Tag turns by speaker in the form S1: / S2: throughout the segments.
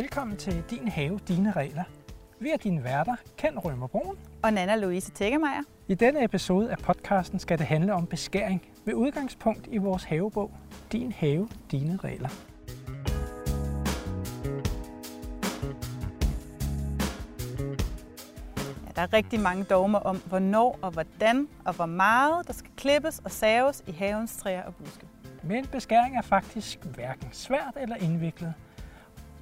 S1: velkommen til Din Have, Dine Regler. Vi er dine værter, Ken Rømer.
S2: Og Nana Louise Tækkemeyer.
S1: I denne episode af podcasten skal det handle om beskæring med udgangspunkt i vores havebog, Din Have, Dine Regler.
S2: Ja, der er rigtig mange dogmer om, hvornår og hvordan og hvor meget der skal klippes og saves i havens træer og buske.
S1: Men beskæring er faktisk hverken svært eller indviklet,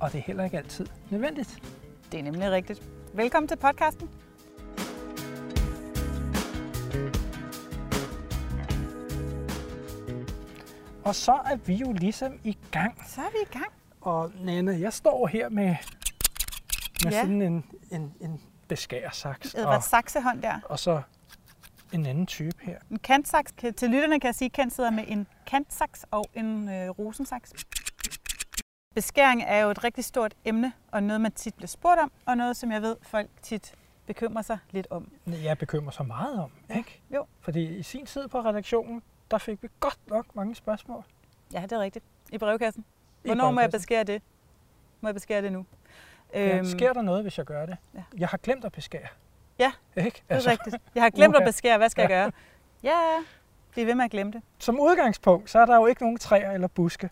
S1: og det er heller ikke altid nødvendigt.
S2: Det er nemlig rigtigt. Velkommen til podcasten.
S1: Og så er vi jo ligesom i gang.
S2: Så er vi i gang.
S1: Og Nanne, jeg står her med, med
S2: Ja.
S1: sådan en, en, en beskærersaks.
S2: Edvard Saxehånd der.
S1: og så en anden type her.
S2: En kantsaks. Kan- Til lytterne kan jeg sige, at Kent sidder med en kantsaks og en øh, rosensaks. Beskæring er jo et rigtig stort emne, og noget, man tit bliver spurgt om, og noget, som jeg ved, folk tit bekymrer sig lidt om.
S1: Jeg bekymrer så meget om,
S2: Ja,
S1: ikke?
S2: jo.
S1: Fordi i sin tid på redaktionen, der fik vi godt nok mange spørgsmål.
S2: Ja, det er rigtigt. I brevkassen.
S1: i
S2: Hvornår må jeg
S1: brevkassen.
S2: beskære det? Må jeg beskære det nu?
S1: Ja, sker der noget, hvis jeg gør det?
S2: ja.
S1: Jeg har glemt at beskære.
S2: Ja,
S1: Ikke?
S2: Det er rigtigt. Jeg har glemt at beskære. Hvad skal jeg gøre? Ja, bliv ved med at glemme det.
S1: Som udgangspunkt, så er der jo ikke nogen træer eller buske,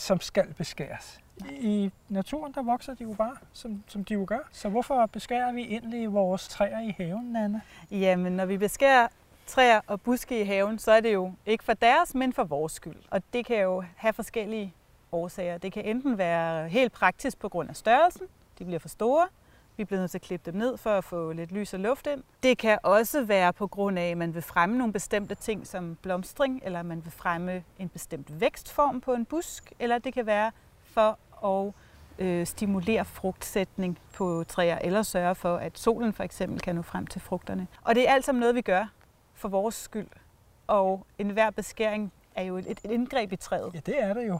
S1: som skal beskæres. I naturen, der vokser de jo bare, som, som de jo gør. Så hvorfor beskærer vi egentlig vores træer i haven, Nana?
S2: Jamen, når vi beskærer træer og buske i haven, så er det jo ikke for deres, men for vores skyld. Og det kan jo have forskellige årsager. Det kan enten være helt praktisk på grund af størrelsen. De bliver for store. Vi bliver nødt til at klippe dem ned for at få lidt lys og luft ind. Det kan også være på grund af, at man vil fremme nogle bestemte ting som blomstring, eller man vil fremme en bestemt vækstform på en busk, eller det kan være for at øh, stimulere frugtsætning på træer, eller sørge for, at solen for eksempel kan nå frem til frugterne. Og det er alt sammen noget, vi gør for vores skyld. Og enhver beskæring er jo et, et indgreb i træet.
S1: Ja, det er det jo.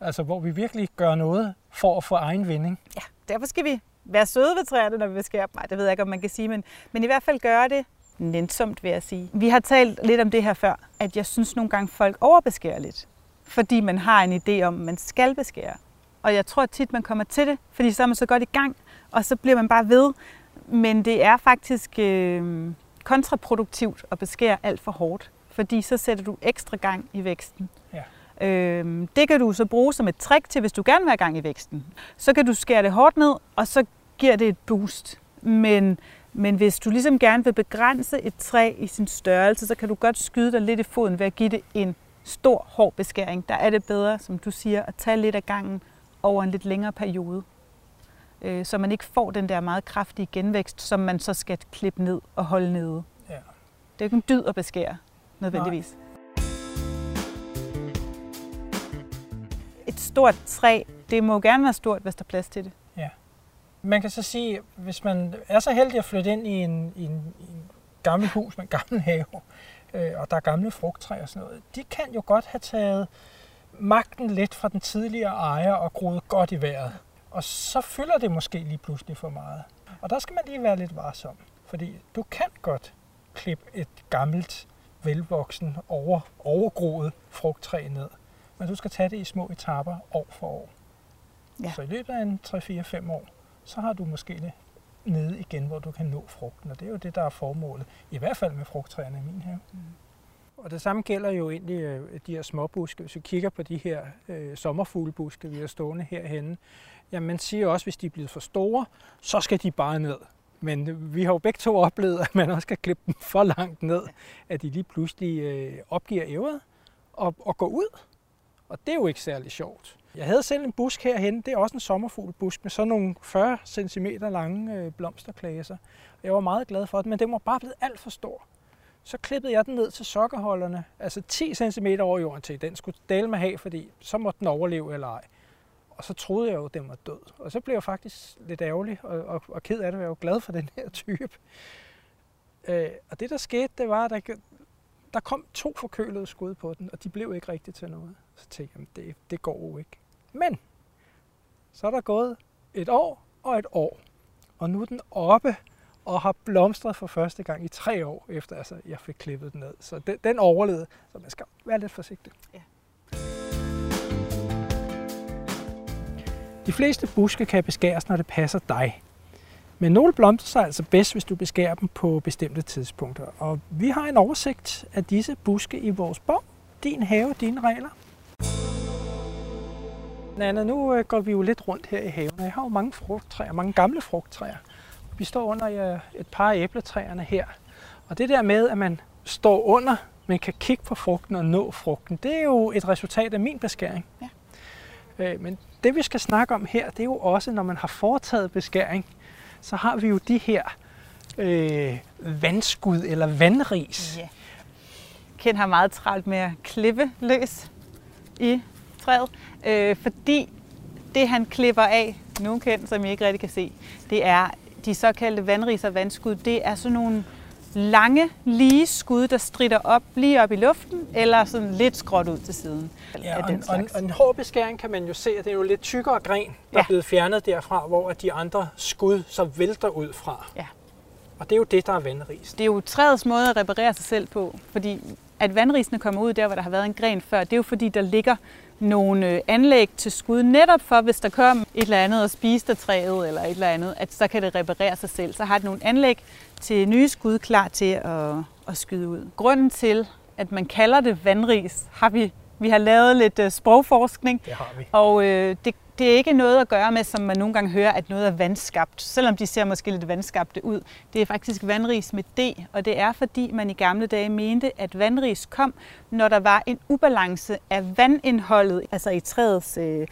S1: Altså, hvor vi virkelig gør noget for at få egen vinding.
S2: Ja, derfor skal vi være søde ved træerne, når vi beskærer dem. Nej, det ved jeg ikke, om man kan sige, men, men i hvert fald gøre det nænsomt, vil jeg sige. Vi har talt lidt om det her før, at jeg synes nogle gange, folk overbeskærer lidt. Fordi man har en idé om, at man skal beskære. Og jeg tror tit, man kommer til det, fordi så er man så godt i gang, og så bliver man bare ved. Men det er faktisk øh, kontraproduktivt at beskære alt for hårdt, fordi så sætter du ekstra gang i væksten.
S1: Ja.
S2: Øhm, det kan du så bruge som et trick til, hvis du gerne vil have gang i væksten. Så kan du skære det hårdt ned, og så giver det et boost. Men, men hvis du ligesom gerne vil begrænse et træ i sin størrelse, så kan du godt skyde dig lidt i foden ved at give det en stor, hård beskæring. Der er det bedre, som du siger, at tage lidt af gangen over en lidt længere periode. Øh, så man ikke får den der meget kraftige genvækst, som man så skal klippe ned og holde nede.
S1: Ja.
S2: Det er jo ikke en dyd at beskære, nødvendigvis. Et stort træ, det må gerne være stort, hvis der er plads til det. Ja.
S1: Man kan så sige, hvis man er så heldig at flytte ind i en, i en, i en gammel hus med en gammel have, øh, og der er gamle frugttræer og sådan noget, de kan jo godt have taget magten lidt fra den tidligere ejer og groet godt i vejret. Og så fylder det måske lige pludselig for meget. Og der skal man lige være lidt varsom, fordi du kan godt klippe et gammelt, velvoksen, over, overgroet frugttræ ned. Men du skal tage det i små etapper år for år.
S2: Ja.
S1: Så i løbet af en 3-4-5 år, så har du måske det nede igen, hvor du kan nå frugten. Og det er jo det, der er formålet. I hvert fald med frugttræerne i min have. Mm. Og det samme gælder jo egentlig øh, de her småbuske. Hvis vi kigger på de her øh, sommerfuglebuske, vi har stående herhenne, jamen man siger også, at hvis de er blevet for store, så skal de bare ned. Men vi har jo begge to oplevet, at man også skal klippe dem for langt ned, at de lige pludselig øh, opgiver ævret og, og går ud. Og det er jo ikke særlig sjovt. Jeg havde selv en busk herhen, det er også en sommerfuglbusk med sådan nogle 40 cm lange øh, blomsterklaser. Jeg var meget glad for det, men den var bare blevet alt for stor. Så klippede jeg den ned til sokkerholderne, altså 10 cm over jorden til. Den skulle dale med have, fordi så måtte den overleve eller ej. Og så troede jeg jo, at den var død. Og så blev jeg faktisk lidt ærgerlig og, og, og ked af det, jeg var jo glad for den her type. Øh, og det der skete, det var, at der, kom to forkølede skud på den, og de blev ikke rigtig til noget. Så tænkte jeg, det, det går jo ikke. Men så er der gået et år og et år, og nu er den oppe og har blomstret for første gang i tre år, efter altså, jeg fik klippet den ned. Så den, den overlevede, så man skal være lidt forsigtig.
S2: Ja.
S1: De fleste buske kan beskæres, når det passer dig. Men nogle blomstrer sig altså bedst, hvis du beskærer dem på bestemte tidspunkter. Og vi har en oversigt af disse buske i vores bog. Din have, dine regler. Nana, nu øh, går vi jo lidt rundt her i haven, jeg har jo mange frugttræer, mange gamle frugttræer. Vi står under et par af æbletræerne her. Og det der med, at man står under, men kan kigge på frugten og nå frugten, det er jo et resultat af min beskæring. Ja. Øh, men det vi skal snakke om her, det er jo også, når man har foretaget beskæring, så har vi jo de her øh, vandskud eller vandris. Ja.
S2: Ken har meget travlt med at klippe løs i træet, øh, fordi det han klipper af, nu Ken, som I ikke rigtig kan se, det er de såkaldte vandris og vandskud. Det er sådan nogle lange, lige skud, der strider op lige op i luften, eller sådan lidt skråt ud til siden.
S1: Ja, og, den og, en, og en hård beskæring kan man jo se, at det er jo lidt tykkere gren, der ja. er blevet fjernet derfra, hvor de andre skud så vælter ud fra. Ja. Og det er jo det, der er vandris.
S2: Det er jo træets måde at reparere sig selv på, fordi at vandrisene kommer ud der, hvor der har været en gren før, det er jo fordi, der ligger nogle øh, anlæg til skud, netop for, hvis der kommer et eller andet og spiser træet eller et eller andet, at så kan det reparere sig selv. Så har det nogle anlæg til nye skud klar til at, at skyde ud. Grunden til, at man kalder det vandris, har vi, vi har lavet lidt uh, sprogforskning.
S1: Det har vi.
S2: Og øh, det, det er ikke noget at gøre med, som man nogle gange hører, at noget er vandskabt, selvom de ser måske lidt vandskabte ud. Det er faktisk vandris med D, og det er fordi man i gamle dage mente, at vandris kom, når der var en ubalance af vandindholdet, altså i træets øh,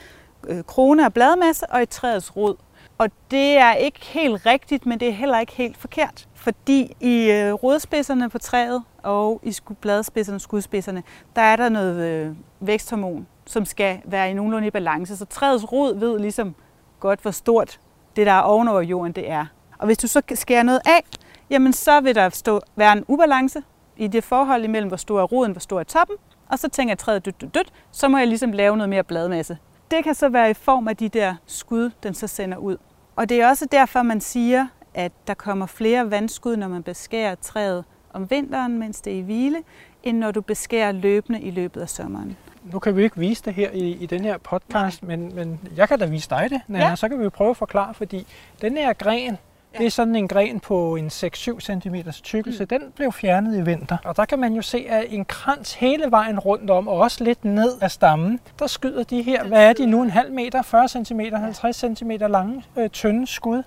S2: øh krone og bladmasse og i træets rod. Og det er ikke helt rigtigt, men det er heller ikke helt forkert. Fordi i øh, rodspidserne på træet og i bladspidserne, skudspidserne, der er der noget øh, væksthormon, som skal være i nogenlunde i balance. Så træets rod ved ligesom godt, hvor stort det, der er ovenover jorden, det er. Og hvis du så skærer noget af, jamen så vil der stå, være en ubalance i det forhold imellem, hvor stor er roden, hvor stor er toppen, og så tænker jeg træet dødt, dødt, dødt, så må jeg ligesom lave noget mere bladmasse. Det kan så være i form af de der skud, den så sender ud. Og det er også derfor, man siger, at der kommer flere vandskud, når man beskærer træet om vinteren, mens det er i hvile, end når du beskærer løbende i løbet af sommeren.
S1: Nu kan vi ikke vise det her i, i den her podcast, men, men jeg kan da vise dig det, Nana, ja. så kan vi prøve at forklare, fordi den her gren, Ja. Det er sådan en gren på en 6-7 cm tykkelse. Mm. Den blev fjernet i vinter. Og der kan man jo se, at en krans hele vejen rundt om, og også lidt ned af stammen, der skyder de her, hvad er de nu, en halv meter, 40 cm, 50 cm lange, øh, tynde skud.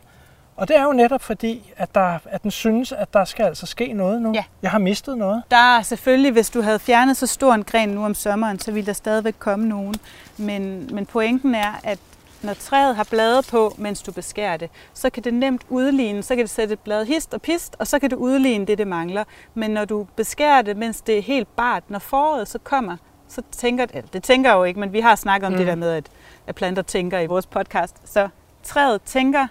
S1: Og det er jo netop fordi, at, der, at den synes, at der skal altså ske noget nu. Ja. Jeg har mistet noget.
S2: Der er selvfølgelig, hvis du havde fjernet så stor en gren nu om sommeren, så ville der stadigvæk komme nogen. Men, men pointen er, at når træet har blade på, mens du beskærer det, så kan det nemt udligne, så kan det sætte et blad hist og pist, og så kan det udligne det, det mangler. Men når du beskærer det, mens det er helt bart, når foråret så kommer, så tænker det, det tænker jo ikke, men vi har snakket om mm. det der med, at, at planter tænker i vores podcast. Så træet tænker,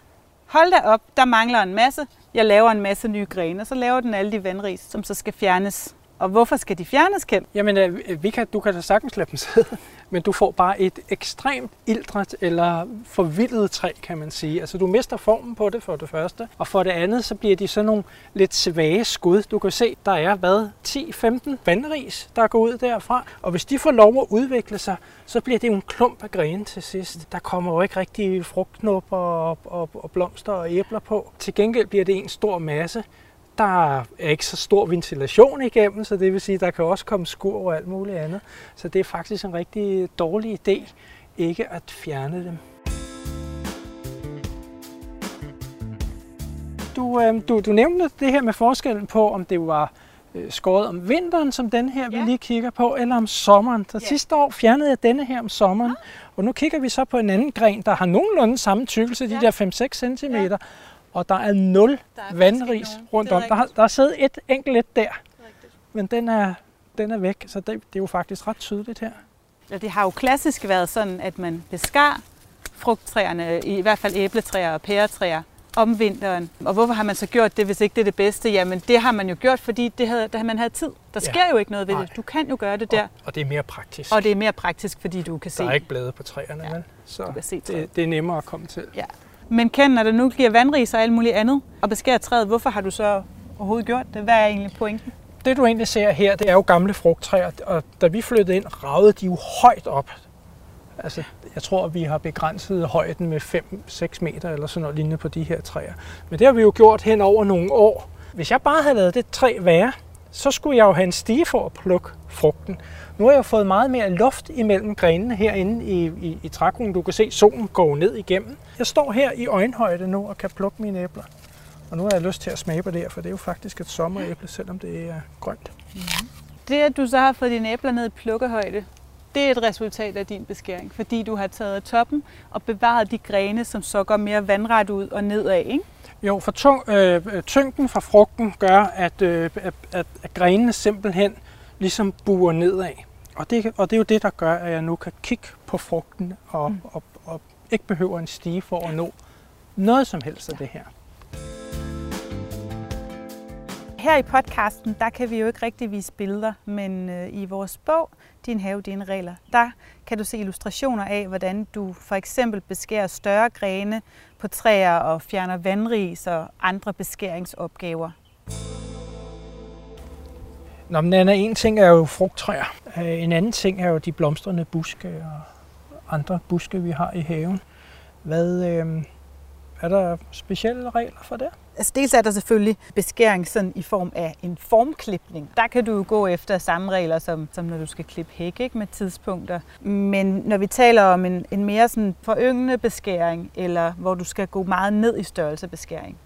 S2: hold da op, der mangler en masse, jeg laver en masse nye grene, og så laver den alle de vandris, som så skal fjernes og hvorfor skal de fjernes, Kjeld?
S1: Jamen, øh, vi kan, du kan da sagtens lade dem sidde, men du får bare et ekstremt ildret eller forvildet træ, kan man sige. Altså, du mister formen på det for det første, og for det andet, så bliver de sådan nogle lidt svage skud. Du kan se, der er, hvad, 10-15 vandris, der går ud derfra, og hvis de får lov at udvikle sig, så bliver det jo en klump af grene til sidst. Der kommer jo ikke rigtig frugtknopper og, og, og blomster og æbler på. Til gengæld bliver det en stor masse, der er ikke så stor ventilation igennem, så det vil sige, at der kan også komme skur og alt muligt andet. Så det er faktisk en rigtig dårlig idé ikke at fjerne dem. Du, øh, du, du nævnte det her med forskellen på, om det var øh, skåret om vinteren, som den her, ja. vi lige kigger på, eller om sommeren. Så ja. sidste år fjernede jeg denne her om sommeren, ja. og nu kigger vi så på en anden gren, der har nogenlunde samme tykkelse, ja. de der 5-6 cm. Ja og der er nul der er vandris rundt om. Der der er siddet et enkelt et der, men den er, den er væk, så det, det er jo faktisk ret tydeligt her.
S2: Ja, det har jo klassisk været sådan, at man beskar frugttræerne, i hvert fald æbletræer og pæretræer, om vinteren. Og hvorfor har man så gjort det, hvis ikke det er det bedste? Jamen, det har man jo gjort, fordi det havde, da man havde tid. Der sker ja. jo ikke noget ved Nej. det. Du kan jo gøre det der. Og,
S1: og det er mere praktisk.
S2: Og det er mere praktisk, fordi du kan
S1: der
S2: se...
S1: Der er ikke blade på træerne, ja. vel? Så du kan se det, det er nemmere at komme til.
S2: Ja. Men kend, når der nu bliver vandris og alt muligt andet, og beskærer træet, hvorfor har du så overhovedet gjort det? Hvad er egentlig pointen?
S1: Det du egentlig ser her, det er jo gamle frugttræer, og da vi flyttede ind, ragede de jo højt op. Altså, jeg tror, vi har begrænset højden med 5-6 meter eller sådan noget lignende på de her træer. Men det har vi jo gjort hen over nogle år. Hvis jeg bare havde lavet det træ være, så skulle jeg jo have en stige for at plukke frugten. Nu har jeg fået meget mere luft imellem grenene herinde i, i, i trækronen. Du kan se, solen går ned igennem. Jeg står her i øjenhøjde nu og kan plukke mine æbler. Og nu har jeg lyst til at smage på det her, for det er jo faktisk et sommeræble, selvom det er grønt. Mm-hmm.
S2: Det, at du så har fået dine æbler ned i plukkehøjde, det er et resultat af din beskæring, fordi du har taget toppen og bevaret de grene, som så går mere vandret ud og nedad, ikke?
S1: Jo, for tung, øh, tyngden fra frugten gør, at, øh, at, at, at grenene simpelthen ligesom buer nedad. Og det, og det er jo det, der gør, at jeg nu kan kigge på frugten og, mm. og, og ikke behøver en stige for at nå noget som helst af det her.
S2: Her i podcasten, der kan vi jo ikke rigtig vise billeder, men øh, i vores bog, Din have, dine regler, der kan du se illustrationer af, hvordan du for eksempel beskærer større grene på træer og fjerner vandris og andre beskæringsopgaver.
S1: Nå, men Anna, en ting er jo frugttræer. Øh, en anden ting er jo de blomstrende buske og andre buske, vi har i haven. Hvad, øh, er der specielle regler for det?
S2: Altså dels er der selvfølgelig beskæring sådan i form af en formklipning. Der kan du gå efter samme regler, som, som når du skal klippe hæk ikke, med tidspunkter. Men når vi taler om en, en mere sådan foryngende beskæring, eller hvor du skal gå meget ned i størrelse beskæring,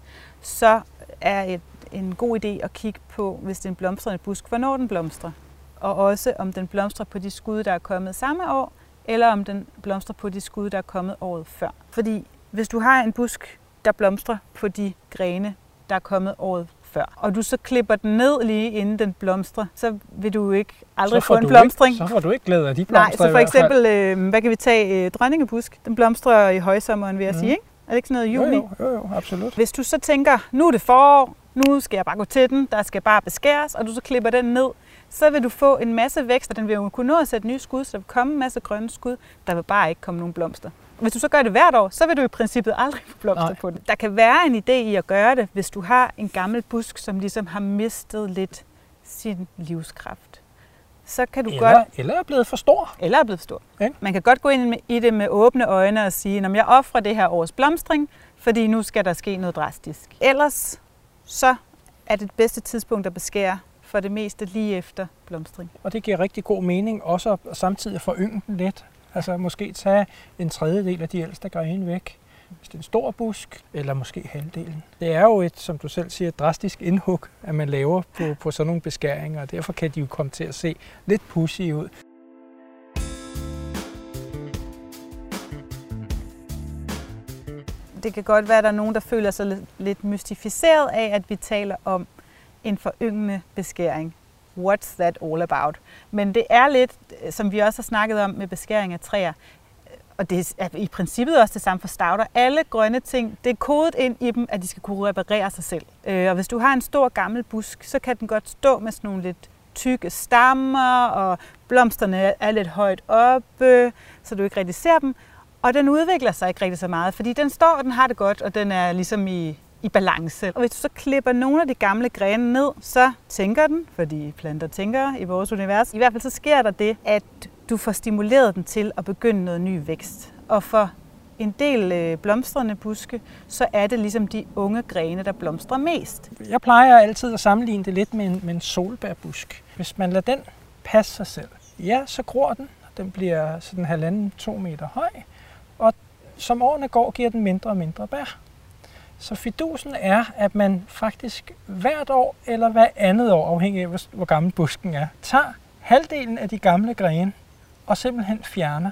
S2: så er et, en god idé at kigge på, hvis det er en blomstrende busk, hvornår den blomstrer. Og også om den blomstrer på de skud, der er kommet samme år, eller om den blomstrer på de skud, der er kommet året før. Fordi hvis du har en busk, der blomstrer på de grene, der er kommet året før, og du så klipper den ned lige inden den blomstrer, så vil du ikke aldrig få en blomstring.
S1: Ikke, så får du ikke glæde af de blomster
S2: Nej, så for eksempel, øh, hvad kan vi tage, øh, dronningebusk, den blomstrer i højsommeren, vil jeg mm. sige, ikke? Er det ikke sådan noget juni?
S1: Jo, jo, jo, jo, absolut.
S2: Hvis du så tænker, nu er det forår, nu skal jeg bare gå til den, der skal bare beskæres, og du så klipper den ned, så vil du få en masse vækst, og den vil jo kunne nå at sætte nye skud, så der vil komme en masse grønne skud, der vil bare ikke komme nogen blomster. Hvis du så gør det hvert år, så vil du i princippet aldrig få blomster Nej. på den. Der kan være en idé i at gøre det, hvis du har en gammel busk, som ligesom har mistet lidt sin livskraft. Så kan du
S1: eller,
S2: godt...
S1: Eller er blevet for stor.
S2: Eller er blevet stor. Ja. Man kan godt gå ind i det med åbne øjne og sige, at jeg offrer det her års blomstring, fordi nu skal der ske noget drastisk. Ellers så er det bedste tidspunkt at beskære for det meste lige efter blomstring.
S1: Og det giver rigtig god mening også at samtidig forynge den lidt. Altså måske tage en tredjedel af de ældste grene væk, hvis det er en stor busk, eller måske halvdelen. Det er jo et, som du selv siger, drastisk indhug, at man laver på, på sådan nogle beskæringer, og derfor kan de jo komme til at se lidt pussy ud.
S2: Det kan godt være, at der er nogen, der føler sig lidt mystificeret af, at vi taler om en foryngende beskæring what's that all about? Men det er lidt, øh, som vi også har snakket om med beskæring af træer, og det er i princippet også det samme for stauder. Alle grønne ting, det er kodet ind i dem, at de skal kunne reparere sig selv. Øh, og hvis du har en stor gammel busk, så kan den godt stå med sådan nogle lidt tykke stammer, og blomsterne er lidt højt oppe, så du ikke rigtig ser dem. Og den udvikler sig ikke rigtig så meget, fordi den står, og den har det godt, og den er ligesom i i balance. Og hvis du så klipper nogle af de gamle grene ned, så tænker den, fordi planter tænker i vores univers, i hvert fald så sker der det, at du får stimuleret den til at begynde noget ny vækst. Og for en del øh, blomstrende buske, så er det ligesom de unge grene, der blomstrer mest.
S1: Jeg plejer altid at sammenligne det lidt med en, med en solbærbusk. Hvis man lader den passe sig selv, ja, så gror den. Den bliver sådan halvanden, to meter høj. Og som årene går, giver den mindre og mindre bær. Så fidusen er, at man faktisk hvert år eller hver andet år, afhængig af hvor gammel busken er, tager halvdelen af de gamle grene og simpelthen fjerner.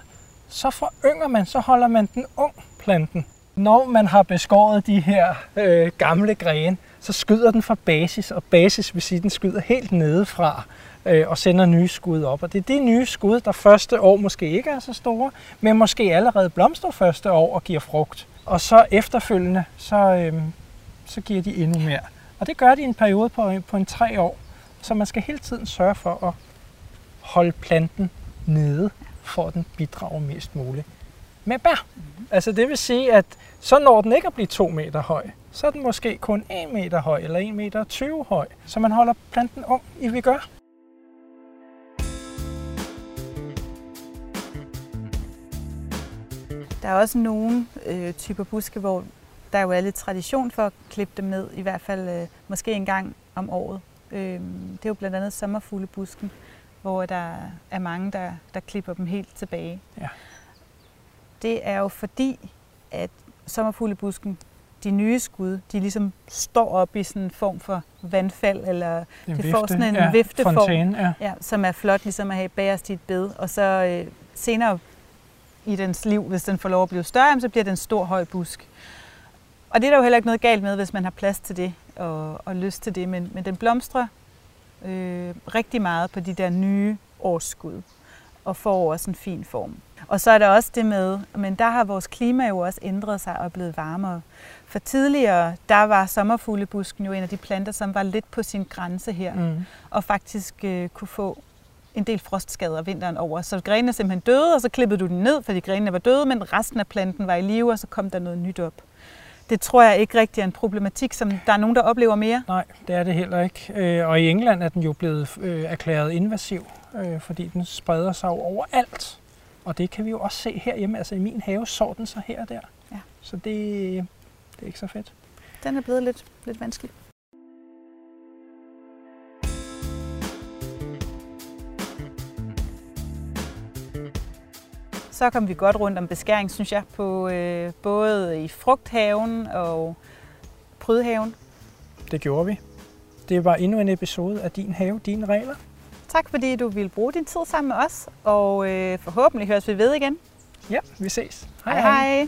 S1: Så forynger man, så holder man den ung planten. Når man har beskåret de her øh, gamle grene, så skyder den fra basis, og basis vil sige, at den skyder helt nedefra øh, og sender nye skud op. Og det er de nye skud, der første år måske ikke er så store, men måske allerede blomstrer første år og giver frugt. Og så efterfølgende, så, øhm, så giver de endnu mere. Og det gør de i en periode på, på en tre år. Så man skal hele tiden sørge for at holde planten nede, for at den bidrager mest muligt med bær. Mm-hmm. Altså det vil sige, at så når den ikke at blive to meter høj, så er den måske kun 1 meter høj eller 1 meter 20 høj. Så man holder planten ung i vi gør.
S2: Der er også nogle øh, typer buske, hvor der jo er lidt tradition for at klippe dem ned, i hvert fald øh, måske en gang om året. Øh, det er jo blandt andet sommerfuglebusken, hvor der er mange, der, der klipper dem helt tilbage.
S1: Ja.
S2: Det er jo fordi, at sommerfuglebusken, de nye skud, de ligesom står op i sådan en form for vandfald, eller
S1: En
S2: det får sådan en
S1: ja,
S2: vifteform.
S1: Fontæne, ja.
S2: Ja, som er flot ligesom at have bagerst i et bed. Og så øh, senere i dens liv, hvis den får lov at blive større, så bliver den en stor høj busk. Og det er der jo heller ikke noget galt med, hvis man har plads til det og, og lyst til det. Men, men den blomstrer øh, rigtig meget på de der nye årsskud og får også en fin form. Og så er der også det med, men der har vores klima jo også ændret sig og er blevet varmere. For tidligere, der var sommerfuglebusken jo en af de planter, som var lidt på sin grænse her,
S1: Mm.
S2: og faktisk øh, kunne få en del frostskader vinteren over. Så grenene simpelthen døde, og så klippede du den ned, fordi grenene var døde, men resten af planten var i live, og så kom der noget nyt op. Det tror jeg ikke rigtig er en problematik, som der er nogen, der oplever mere.
S1: Nej, det er det heller ikke. Øh, Og i England er den jo blevet øh, erklæret invasiv, øh, fordi den spreder sig overalt. Og det kan vi jo også se herhjemme. Altså i min have sår den sig her og der.
S2: Ja.
S1: Så det, det er ikke så fedt.
S2: Den er blevet lidt, lidt vanskelig. Så kom vi godt rundt om beskæring, synes jeg, på øh, både i frugthaven og prydhaven.
S1: Det gjorde vi. Det var endnu en episode af Din Have, Dine Regler.
S2: Tak fordi du ville bruge din tid sammen med os, og øh, forhåbentlig høres vi ved igen.
S1: Ja, vi ses.
S2: hej. hej.